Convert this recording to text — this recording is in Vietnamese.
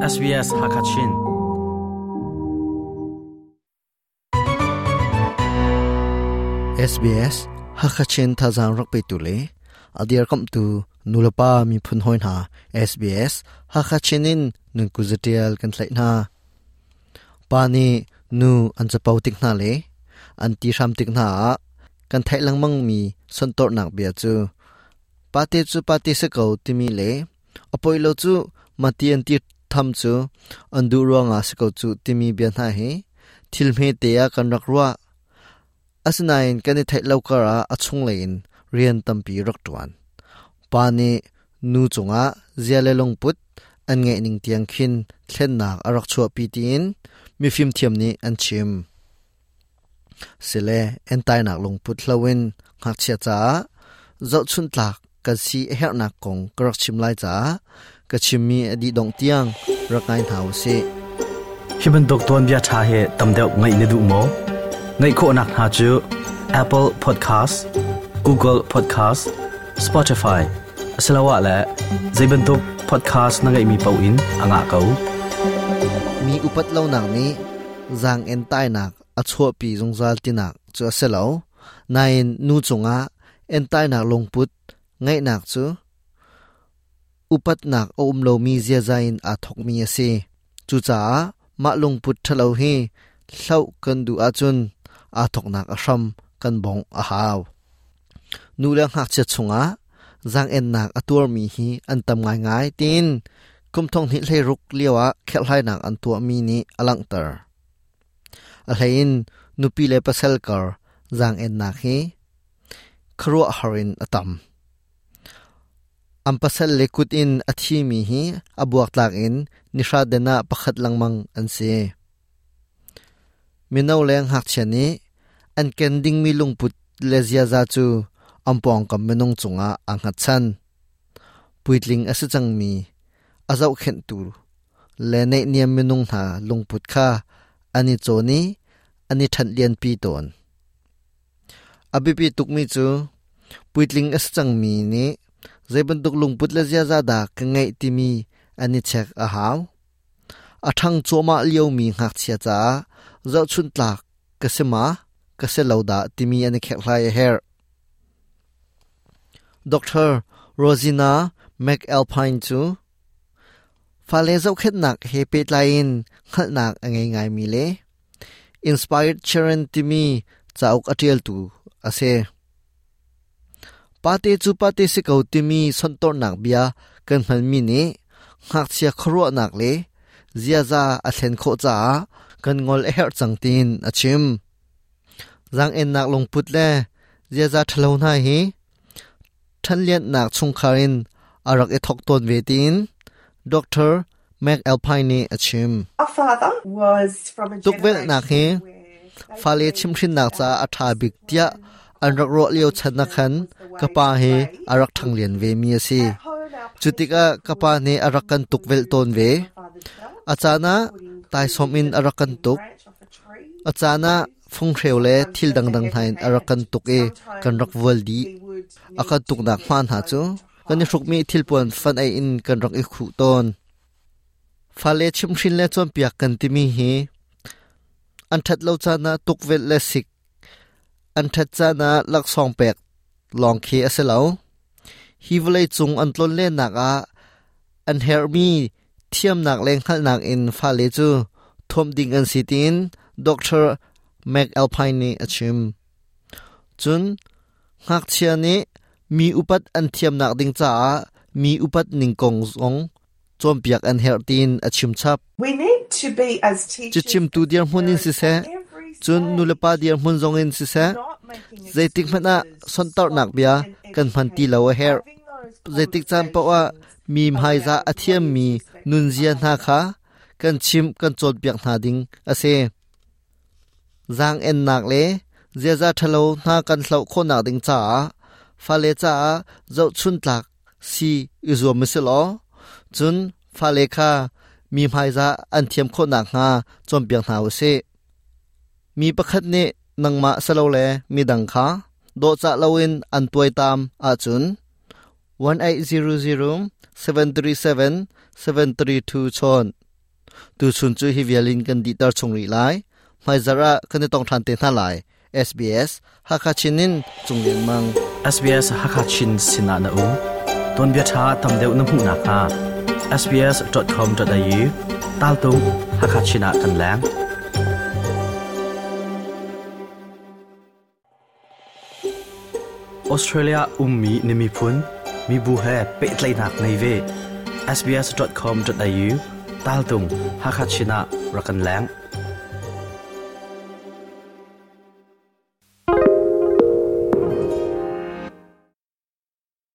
SBS Hakachin. SBS Hakachin thazang rakpe tule adiar le kam tu nulapa mi phun hoin ha SBS Hakachinin nun kuzatial kan thlai na. Pani nu an tik na le anti ram tik na kan thai lang mang mi son tor nak bia chu pate chu pate se kau timi le apoi lo chu mati anti tham chu, andu ronga se ko chu timi bia na he thil me te ya kan rak ruwa asnain kan ni thai lo kara achung lein, rian tampi rak tuan. Pani nu chunga ziale long put, an nge ning tiang khin, thlen nak arak chua pi tin mi phim thiam ni an chim. Sele en tai nak long put hlawin ngak chia cha. Zo chun tlak ka si her nak kong krak chim lai cha ka chim mi adi dong tiang rakai thau se. Hiban dok ton bia tha he tamdeu ngai ne du mo. Ngai kho nak ha chu Apple Podcast Google Podcast Spotify. Salawa la Zaiban dok podcast na ngai mi pau in anga kau. Mi upat lo nak ni zang en tai nak a chho pi zong zal ti nak chu se lo nain nu chunga en tai nak long put ngai nak chu upat nak o umlo mi zia zain a thok mi ase chu cha ma lung put thalo hi hlau kan du a chun, a thok nak a sham kan bong a haw. Nu lang ngak che chunga, zang en nak atur mi hi an tam ngai ngai tin. Kum thong ni le ruk liwa khel hai nak an tu mi ni alang tar. A hlein nupi le pasal kar, zang en nak hi khro harin atam อัมพัสเลกุดอินอธิมีฮีอบวกตากอินนิชาเดนาประคัดลังมังอันเซมินาแรงหักเชนีอันเกนดิงมีลุงปุดเลเซียซาจูอัมปองกับมนงจงอาอังหัดชันปุยลิงอสจังมีอาเจ้าเข็นตูเลเนเนียมมนงหาลุงปุดค่าอันนี้โจนี้อันนี้ทันเลียนปีตนอบิปีตุกมีจูปุยลิงอสจังมีนี้ tuk lungput le zia za da ka ngai timi ani chek a haw athang choma liau mi ngak chia cha. Zau chun tlak kasema kase lauda timi ani khek hlai her. Dr. Rosina McAlpine chu Fale zau khet nak he pet lain khal nak angai ngai mi le. Inspired Children timi chauk atial tu ase Pate chu pate se kau timi sontor nak bia kan hmal mi ni. Ngak chia khro nak le. Zia za a thlen kho cha kan ngol her changtin achim. Zang en nak long put le zia za thalo na hi. Than lian nak chung kharin arak e thok ton ve tin. Doctor mac alpine achim. Our father was from a tuk vel nak he fale chim thin nak cha a tha bik tia an rak ro leo chan na khan kapa he arak thang lian ve mi si. Chutika kapa ne arak kan tuk vel ton ve. Achana, tai som in arak kan tuk. Achana, phung hreu le thil dang dang thain arak kan tuk e kan rak wal di. We akan tuk nak man ha chu. Kan hruk mi thil pon fan ai in kan rak i khu ton. Fale chim shin le chom piak kan ti mi hi. An that lo chana tuk vel le sik. อันทัดจนาลักซองเป็กลองเคอเสลาฮิวเลยจุงอันต้นเล่นหนักอะอันเฮอมีเทียมหนักแรงขันหนักอินฟาเลจูทมดิงอันสิตินด็อกเตอร์แม็กแอลไพนีอชิมจุนหากเชียนี้มีอุปัตอันเทียมหนักดิงจ้ามีอุปัตนิงกงซงจอมเปียกอันเฮลตินอชิมชับจุดชิมตูเดียร์มุนินสิเซ chun nulapa diar mun zong in si se. Not zai tik mana son tar nak bia. Kan phan ti lo a her having those zai tik chan pa wa mi mhai za athiam mi. Nun zia na kha. Kan chim kan chot biak na ding. Ase zang en nak le. Zia za thalo na kan hlau kho na ding cha fa le cha zo chun tlak si izo miselo chun fa le kha mi mhai za an thiam kho na nga chom biak na ase มีประคัดเนี่นังมาสโลเลมีดังคาโดจะลาวินอันตัวตามอาจุน1800 737 732ชนตูชุนจูฮิวียลินกันดีตาชงรีไลไม่จระคันในตองทันเตท่าหล SBS ฮักชินินจงเลียงมัง SBS ฮักชินสินานาอูต้นเบียชาทำเดวน้ำหูนาคา sbs.com.au ตาลตุงฮักชินากันแลง Australia ummi nimi phun mi bu he pe tlai nak nei ve sbs.com.au tal tung hakhat china rakan lang